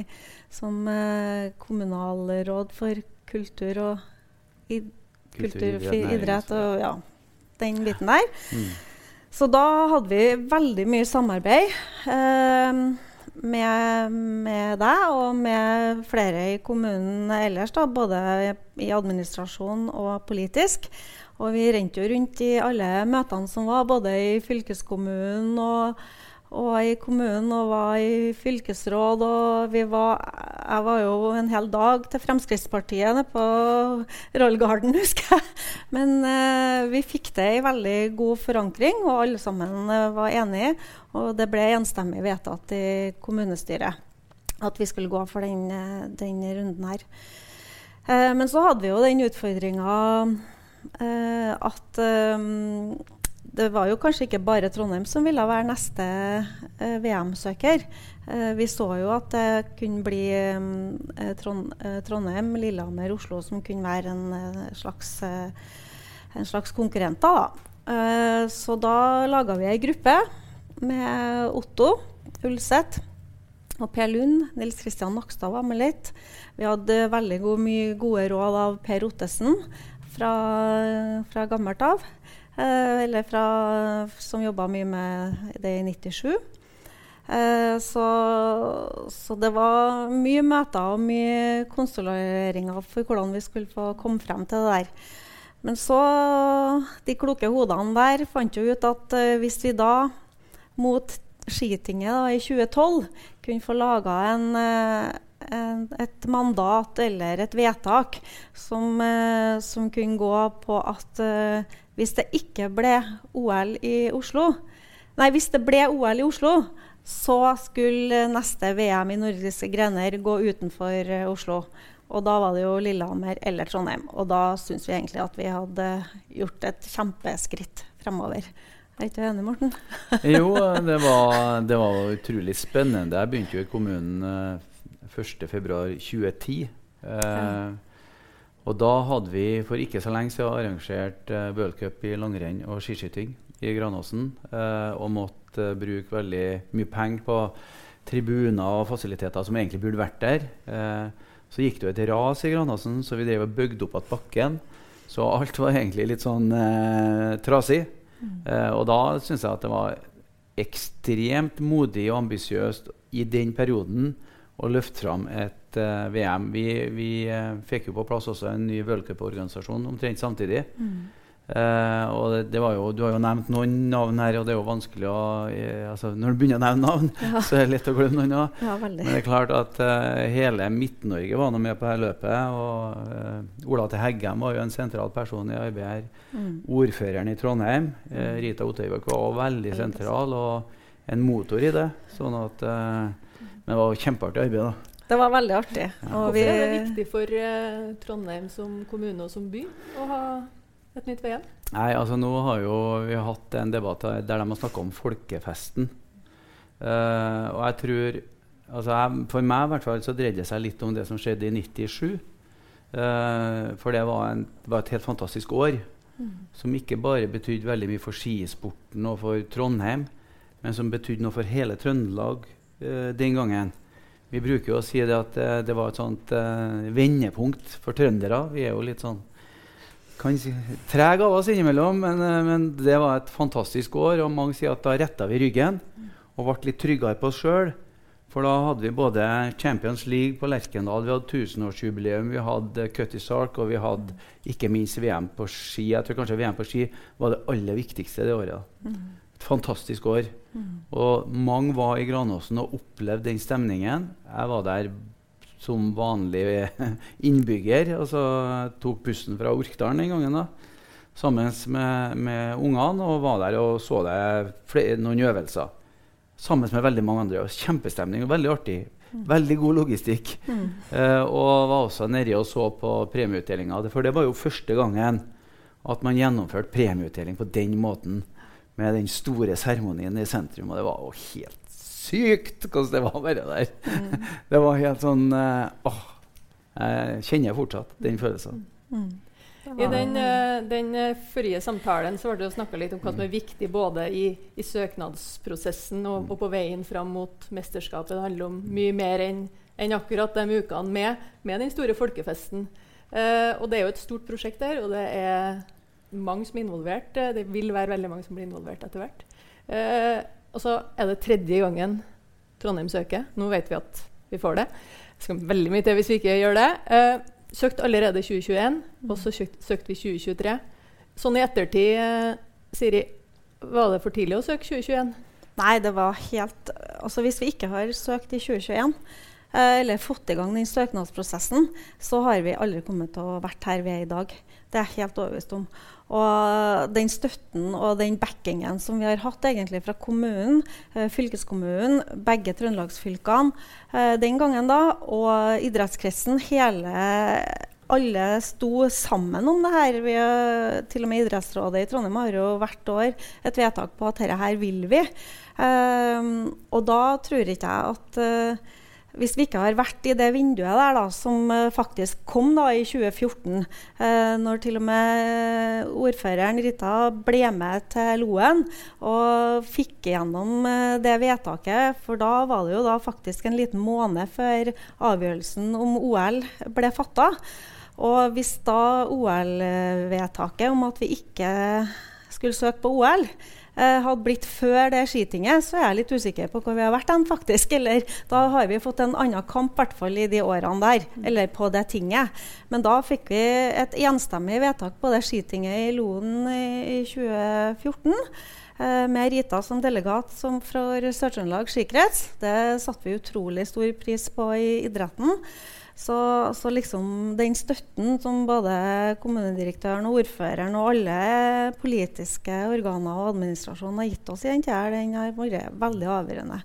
som eh, kommunalråd for kultur og i, kultur, idrett, idrett og ja, den biten der. Mm. Så da hadde vi veldig mye samarbeid eh, med, med deg og med flere i kommunen ellers, da, både i administrasjon og politisk. Og vi rente jo rundt i alle møtene som var, både i fylkeskommunen og, og i kommunen og var i fylkesråd. Og vi var, jeg var jo en hel dag til Fremskrittspartiet nede på Royal Garden, husker jeg. Men eh, vi fikk det i veldig god forankring, og alle sammen eh, var enige. Og det ble enstemmig vedtatt i kommunestyret at vi skulle gå for den, eh, den runden her. Eh, men så hadde vi jo den utfordringa at eh, det var jo kanskje ikke bare Trondheim som ville være neste eh, VM-søker. Eh, vi så jo at det kunne bli eh, Trond Trondheim, Lillehammer, Oslo som kunne være en slags, en slags konkurrenter. Da. så da laga vi ei gruppe med Otto Ulseth og Per Lund. Nils Kristian Nakstad var med litt. Vi hadde veldig gode, mye gode råd av Per Ottesen fra, fra gammelt av. Eh, eller fra, som jobba mye med det i 97. Eh, så, så, det var mye møter og mye konstrueringer for hvordan vi skulle få komme frem til det der. Men så, de kloke hodene der fant jo ut at eh, hvis vi da mot Skitinget da, i 2012 kunne få laga en, en, et mandat eller et vedtak som, uh, som kunne gå på at hvis det ikke ble OL i Oslo Nei, hvis det ble OL i Oslo, så skulle neste VM i nordiske grener gå utenfor uh, Oslo. Og da var det jo Lillehammer eller Trondheim. Og da syns vi egentlig at vi hadde gjort et kjempeskritt fremover. Er ikke du enig, Morten? jo, det var, det var, utrolig spennende. Jeg begynte jo i kommunen 1.2.2010. Eh, ja. Og da hadde vi for ikke så lenge siden arrangert eh, World i langrenn og skiskyting i Granåsen. Eh, og måtte eh, bruke veldig mye penger på tribuner og fasiliteter som egentlig burde vært der. Uh, så gikk det jo et ras i Granåsen, så vi drev og bygde opp igjen bakken. Så alt var egentlig litt sånn trasig. Mm. og da syns jeg at det var ekstremt modig og ambisiøst i den perioden å løfte fram et uh, VM. Vi, vi uh, fikk jo på plass også en ny worldcuporganisasjon omtrent samtidig. Mm. Uh, og det, det, var jo, Du har jo nevnt noen navn her, og det er jo vanskelig å altså, Når du begynner å nevne navn, ja. så er det lett å glemme noen. Ja, Men det er klart at hele Midt-Norge var nå med på dette løpet. Og Ola til Heggem var jo en sentral person i arbeidet her. Mm. Ordføreren i Trondheim, mm. Rita Otøyvåg, var også veldig sentral og en motor i det. Sånn at, men det var kjempeartig arbeid. da det var veldig artig. Ja. Hvorfor er det viktig for uh, Trondheim som kommune og som by å ha et nytt VM? Nei, altså Nå har jo vi har hatt en debatt der de har snakka om folkefesten. Uh, og jeg tror altså jeg, For meg i hvert fall så dreide det seg litt om det som skjedde i 97. Uh, eh, for det var, en, var, et helt fantastisk år. Mm. Som ikke bare betydde veldig mye for skisporten og for Trondheim, men som betydde noe for hele Trøndelag den gangen. Vi bruker jo å si det at uh, det var et sånt uh, vendepunkt for trøndere. Vi er jo litt sånn kan si, trege av oss innimellom, men, men, det var et fantastisk år. Og mange sier at da retta vi ryggen og ble litt tryggere på oss sjøl. For da hadde vi både Champions League på Lerkendal, vi hadde tusenårsjubileum, vi hadde Cutty Sark, og vi hadde ikke minst VM på ski. Jeg tror kanskje VM på ski var det aller viktigste det året. Et fantastisk år. Mm. Og mange var i Granåsen og opplevde den stemningen. Jeg var der som vanlig innbygger. og så tok bussen fra Orkdalen den gangen da, sammen med, med ungene og var der og så det flere, noen øvelser. sammen med veldig mange andre. Og kjempestemning og veldig artig. Veldig god logistikk. Eh, og var også nedi og så på premieutdelinga. For det var jo første gangen at man gjennomførte premieutdeling på den måten. Med den store seremonien i sentrum. Og det var jo helt sykt hvordan det var å være der. det var helt sånn eh, åh, Jeg kjenner fortsatt den følelsen. I den, eh, den eh, forrige samtalen så ble det snakka litt om hva som er viktig både i, i søknadsprosessen og, og, på veien fram mot mesterskapet. Det handler om mye mer enn en akkurat de ukene med, med den store folkefesten. Eh, og det er jo et stort prosjekt der, og det er mange som er involvert. Eh, Det vil være veldig mange som blir involvert etter hvert. Eh, og så er det tredje gangen Trondheim søker. Nå vet vi at vi får det. Det skal veldig mye til hvis vi ikke gjør det. Eh, søkt allerede i 2021, og så søkt, søkte vi 2023. Sånn i ettertid, eh, Siri, var det for tidlig å søke 2021? Nei, det var helt Altså hvis vi ikke har søkt i 2021, eh, eller fått i gang den søknadsprosessen, så har vi aldri kommet til å vært her vi er i dag. Det er jeg helt overbevist om. Og den støtten og den backingen som vi har hatt egentlig fra kommunen, eh, fylkeskommunen, begge trøndelagsfylkene eh, den gangen da, og idrettskretsen, hele alle sto sammen om det her. Vi, til og med Idrettsrådet i Trondheim har jo hvert år et vedtak på at dette her vil vi. Um, og da tror ikke jeg at eh, hvis vi ikke har vært i det vinduet der da, som eh, faktisk kom da i 2014, eh, når til og med ordføreren Rita ble med til Loen og fikk igjennom eh, det vedtaket, for da var det jo da faktisk en liten måned før avgjørelsen om OL ble fatta. Og hvis da OL-vedtaket om at vi ikke skulle søke på OL, hadde blitt før det skitinget, så er jeg litt usikker på hvor vi har vært den, faktisk. Eller da har vi fått en annen kamp, i hvert fall i de årene der. Eller på det tinget. Men da fikk vi et enstemmig vedtak på det skitinget i Loen i, i 2014. eh, Med Rita som delegat som fra Sør-Trøndelag skikrets. Det satte vi utrolig stor pris på i idretten. Så, så liksom den støtten som både kommunedirektøren og ordføreren og alle politiske organer og administrasjonen har gitt oss i den tida, den har vært veldig avgjørende.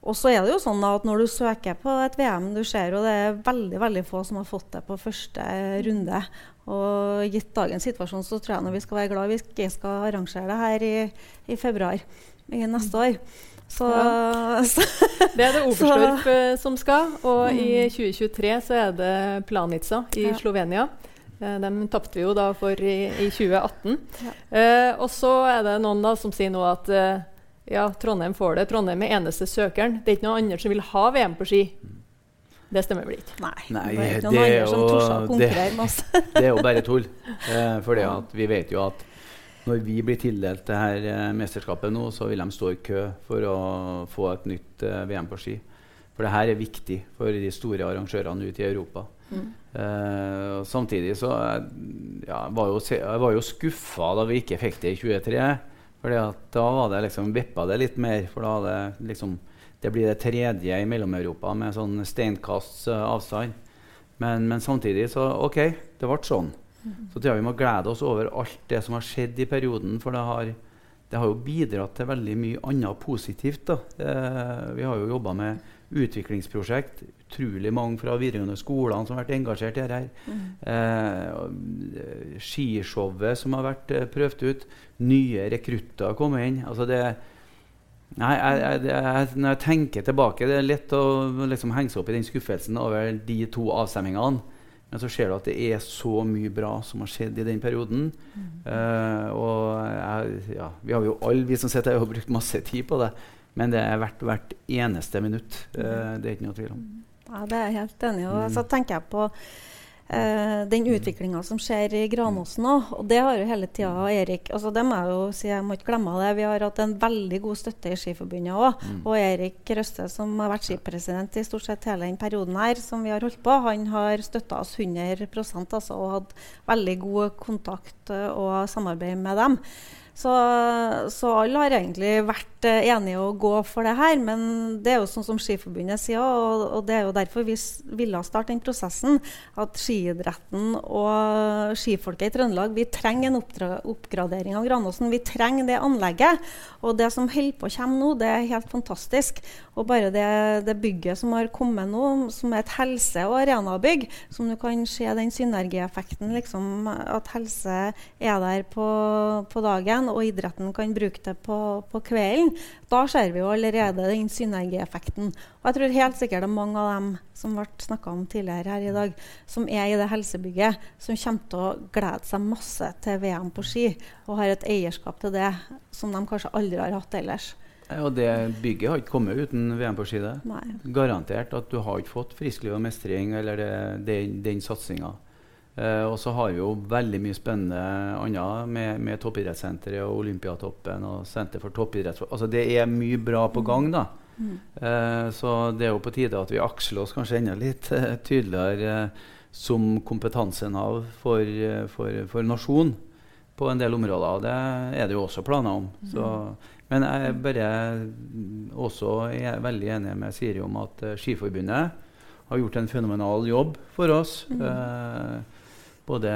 Og så er det jo sånn at når du søker på et VM, du ser jo det er veldig veldig få som har fått det på første runde. Og gitt dagens situasjon så tror jeg vi skal være glad vi skal arrangere det her i, i februar i neste år. Så, så Det er det Oberstdorf eh, som skal, og i 2023 så er det Planica i Ja. Slovenia. Eh, dem tapte vi jo da for i, i 2018. Ja. Eh, og så er det noen da som sier nå at eh, ja, Trondheim får det. Trondheim er eneste søkeren. Det er ikke noen andre som vil ha VM på ski. Det stemmer vel ikke? Nei, Nei, det er jo- det-. Det er jo bare tull. Eh, fordi at vi vet jo at når vi blir tildelt det her eh, mesterskapet nå, så vil de stå i kø for å få et nytt eh, VM på ski. For det her er viktig for de store arrangørene ute i Europa. Eh, og samtidig så eh, ja, var jo, jeg var jo skuffa da vi ikke fikk det i 23. Fordi at da var det liksom vippa det litt mer. For da hadde liksom Det blir det tredje i Mellom-Europa med sånn steinkasts eh, avstand. Men, men samtidig så OK, det ble sånn. Så tror jeg vi må glede oss over alt det som har skjedd i perioden. For det har, det har jo bidratt til veldig mye annet positivt. Eh, vi har jo jobba med utviklingsprosjekt. Utrolig mange fra videregående skolene som har vært engasjert i dette. Eh, og, eh, skishowet som har vært eh, prøvd ut. Nye rekrutter har kommet inn. Altså det, nei, jeg, jeg, jeg, når jeg tenker tilbake, det er lett å liksom henge seg opp i den skuffelsen over de to avstemmingene. Men så ser du at det er så mye bra som har skjedd i den perioden. Eh, og jeg, ja, vi har jo alle vi som sitter her, har brukt masse tid på det. Men det er verdt hvert eneste minutt. Uh, det er ikke noe tvil om. Ja, det er jeg helt enig i. Og Mm. så tenker jeg på eh, den utviklinga som skjer i Granåsen òg. Og det har jo hele tida Erik altså det må Jeg jo si, jeg må ikke glemme det. Vi har hatt en veldig god støtte i Skiforbundet òg. Mm. Og Erik Røste, som har vært skipresident i stort sett hele den perioden her, som vi har holdt på, han har støtta oss 100 altså, og hatt veldig god kontakt eh, og samarbeid med dem. Så, så alle har egentlig vært uh, enige å gå for det her. Men det er jo sånn som Skiforbundet sier, og, og det er jo derfor vi ville starte den prosessen. At skiidretten og skifolket i Trøndelag vi trenger en oppgradering av Granåsen. Vi trenger det anlegget. Og det som holder på å komme nå, det er helt fantastisk. Og bare det, det bygget som har kommet nå, som er et helse- og arenabygg, som du kan se den synergieffekten, liksom, at helse er der på, på dagen og idretten kan bruke det på, på, kvelden, da ser vi jo allerede den synergieffekten. Og jeg tror helt sikkert det er mange av dem som ble snakka om tidligere her i dag, som er i det helsebygget, som kommer til å glede seg masse til VM på ski, og har et eierskap til det som de kanskje aldri har hatt ellers. Og det bygget har ikke kommet uten VM på ski. Garantert at du har ikke fått friskliv og mestring eller det, det, den satsinga. Uh, og så har vi jo veldig mye spennende annet med, med toppidrettssenteret og Olympiatoppen og Senter for toppidrett. Altså det er mye bra på gang, da. Mm. Uh, så det er jo på tide at vi aksler oss kanskje enda litt uh, tydeligere som kompetansenav for, for, for nasjonen på en del områder. Og det er det jo også planer om. Mm. Så, men jeg bare også er veldig enig med Siri om at Skiforbundet har gjort en fenomenal jobb for oss. Mm både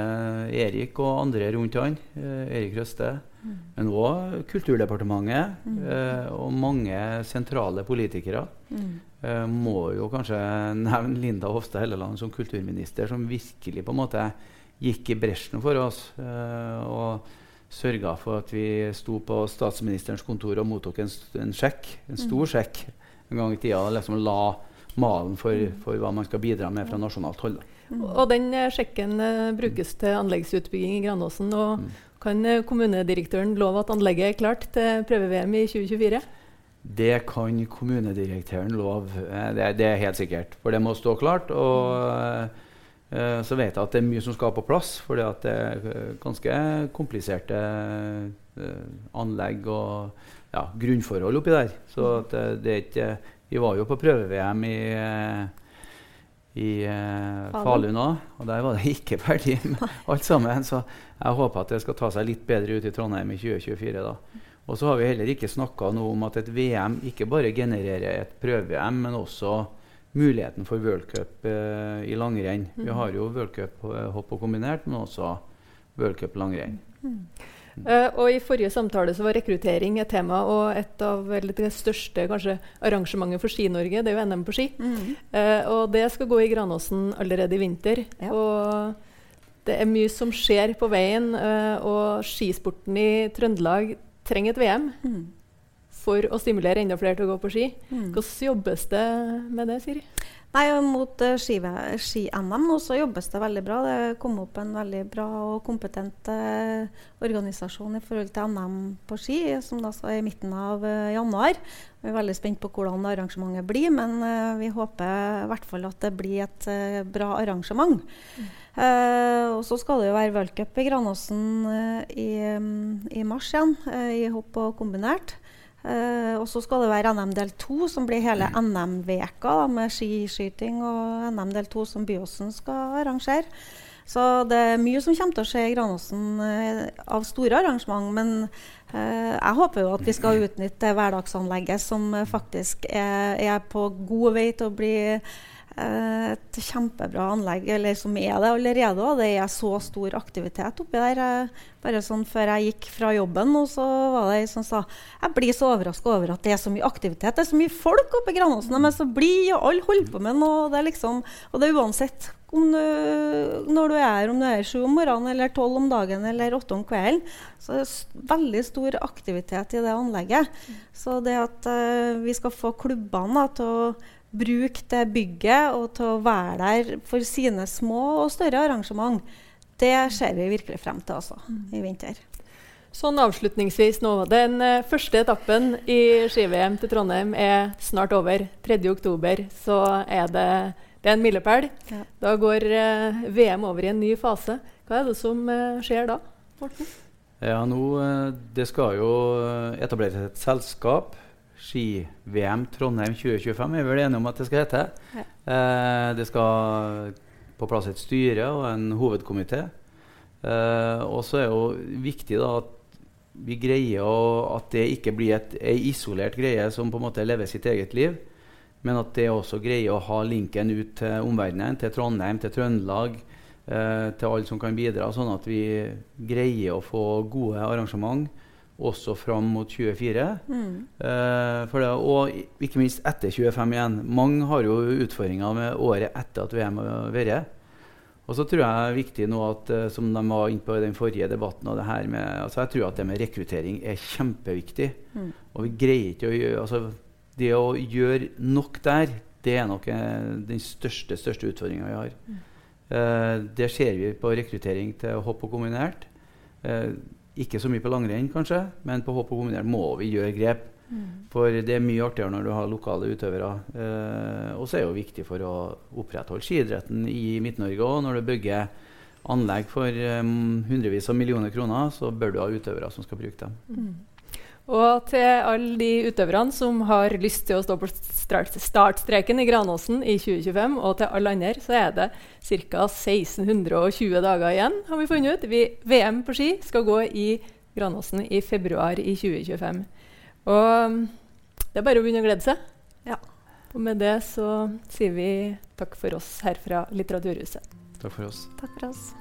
Erik og andre rundt han, eh, Erik Røste, mm. men òg Kulturdepartementet mm. eh, og mange sentrale politikere. Mm. Eh, må jo kanskje nevne Linda Hofstad Helleland som kulturminister, som virkelig på en måte gikk i bresjen for oss. Eh, og sørga for at vi sto på statsministerens kontor og mottok en, en sjekk, en stor mm. sjekk en gang i tida. Og liksom la malen for, mm. for, hva man skal bidra med fra nasjonalt hold. Mm. Og den eh, sjekken uh, brukes til anleggsutbygging i Granåsen. Og mm. Kan uh, kommunedirektøren love at anlegget er klart til prøve-VM i 2024? Det kan kommunedirektøren love. Det, det, er helt sikkert. For det må stå klart. Og uh, så vet jeg at det er mye som skal på plass. For det er ganske kompliserte anlegg og ja, grunnforhold oppi der. Så det er ikke Vi var jo på prøve-VM i i eh, Falun òg. Og der var det ikke ferdig med alt sammen. Så jeg håper at det skal ta seg litt bedre ut i Trondheim i 2024. da. Og så har vi heller ikke snakka noe om at et VM ikke bare genererer et prøve-VM, men også muligheten for worldcup eh, i langrenn. Mm. Vi har jo worldcup eh, hopp og kombinert, men også worldcup langrenn. Mm. Uh, og I forrige samtale så var rekruttering et tema, og et av det største kanskje, arrangementet for Ski-Norge det er jo NM på ski. Mm. Uh, og Det skal gå i Granåsen allerede i vinter. Ja. Og det er mye som skjer på veien, uh, og skisporten i Trøndelag trenger et VM. Mm. For å stimulere enda flere til å gå på ski. Mm. Hvordan jobbes det med det, Siri? Nei, Mot uh, ski-NM nå så jobbes det veldig bra. Det kom opp en veldig bra og kompetent uh, organisasjon i forhold til NM på ski, som da er i midten av uh, januar. Vi er veldig spent på hvordan arrangementet blir, men vi håper i hvert fall at det blir et bra arrangement. Mm. og så skal det jo være v-cup i Granåsen i, um, i, mars igjen, i hopp og kombinert. Uh, og så skal det være NM del 2, som blir hele NM-veka med skiskyting. Og NM del 2 som Byåsen skal arrangere. Så det er mye som kommer til å skje i Granåsen uh, av store arrangement. Men uh, jeg håper jo at vi skal utnytte hverdagsanlegget som faktisk er, er, på god vei til å bli et kjempebra anlegg, eller som er det allerede. Og det er så stor aktivitet oppi der. Bare sånn Før jeg gikk fra jobben, og så var det ei som sa jeg blir så overraska over at det er så mye aktivitet. Det er så mye folk oppe i Granåsen. De er så blide, og alle holder på med noe. Det er liksom, og det er uansett om du, når du er her, om du er sju om morgenen, eller tolv om dagen eller åtte om kvelden. Så det er veldig stor aktivitet i det anlegget. Så det at uh, vi skal få klubbene til å bruke det bygget og til å være der for sine små og større arrangement, det ser vi virkelig frem til altså, i vinter. Sånn avslutningsvis nå. Den uh, første etappen i ski-VM til Trondheim er snart over. 3.10 så er det, det er en milepæl. Ja. Da går uh, VM over i en ny fase. Hva er det som uh, skjer da? Morten? Ja, nå, Det skal jo etableres et selskap Ski-VM Trondheim 2025 er vi vel enige om at det skal hete. Ja. Eh, det skal på plass et styre og en hovedkomité. Eh, og så er det jo viktig da, at vi greier å, at det ikke blir et, ei isolert greie som på en måte lever sitt eget liv, men at det også greier å ha linken ut til omverdenen, til Trondheim, til Trøndelag, eh, til alle som kan bidra, sånn at vi greier å få gode arrangement også fram mot 24. Mm. Eh, det, og ikke minst etter 25 igjen. Mange har jo utfordringer med året etter at VM har vært. Og så tror jeg det er viktig nå at, eh, som de var inne på i den forrige debatten, og det her med, altså jeg tror at det med rekruttering er kjempeviktig. Mm. Og vi greier ikke å gjøre altså, Det å gjøre nok der, det er nok eh, den største, største utfordringa vi har. Eh, det ser vi på rekruttering til hopp og kombinert. Eh, ikke så mye på langrenn, kanskje, men på hopp og kombinert må vi gjøre grep. For det er mye artigere når du har lokale utøvere. Eh, og så er det jo viktig for å opprettholde skiidretten i Midt-Norge òg. Når du bygger anlegg for eh, hundrevis av millioner kroner, så bør du ha utøvere som skal bruke dem. Og til alle de utøverne som har lyst til å stå på startstreken i Granåsen i 2025, og til alle andre, så er det ca. 1620 dager igjen, har vi funnet ut. Vi, VM på ski skal gå i Granåsen i februar i 2025. Og mm, det er bare å begynne å glede seg. Ja. Og med det så sier vi takk for oss her fra Litteraturhuset. Takk for oss. Takk for oss.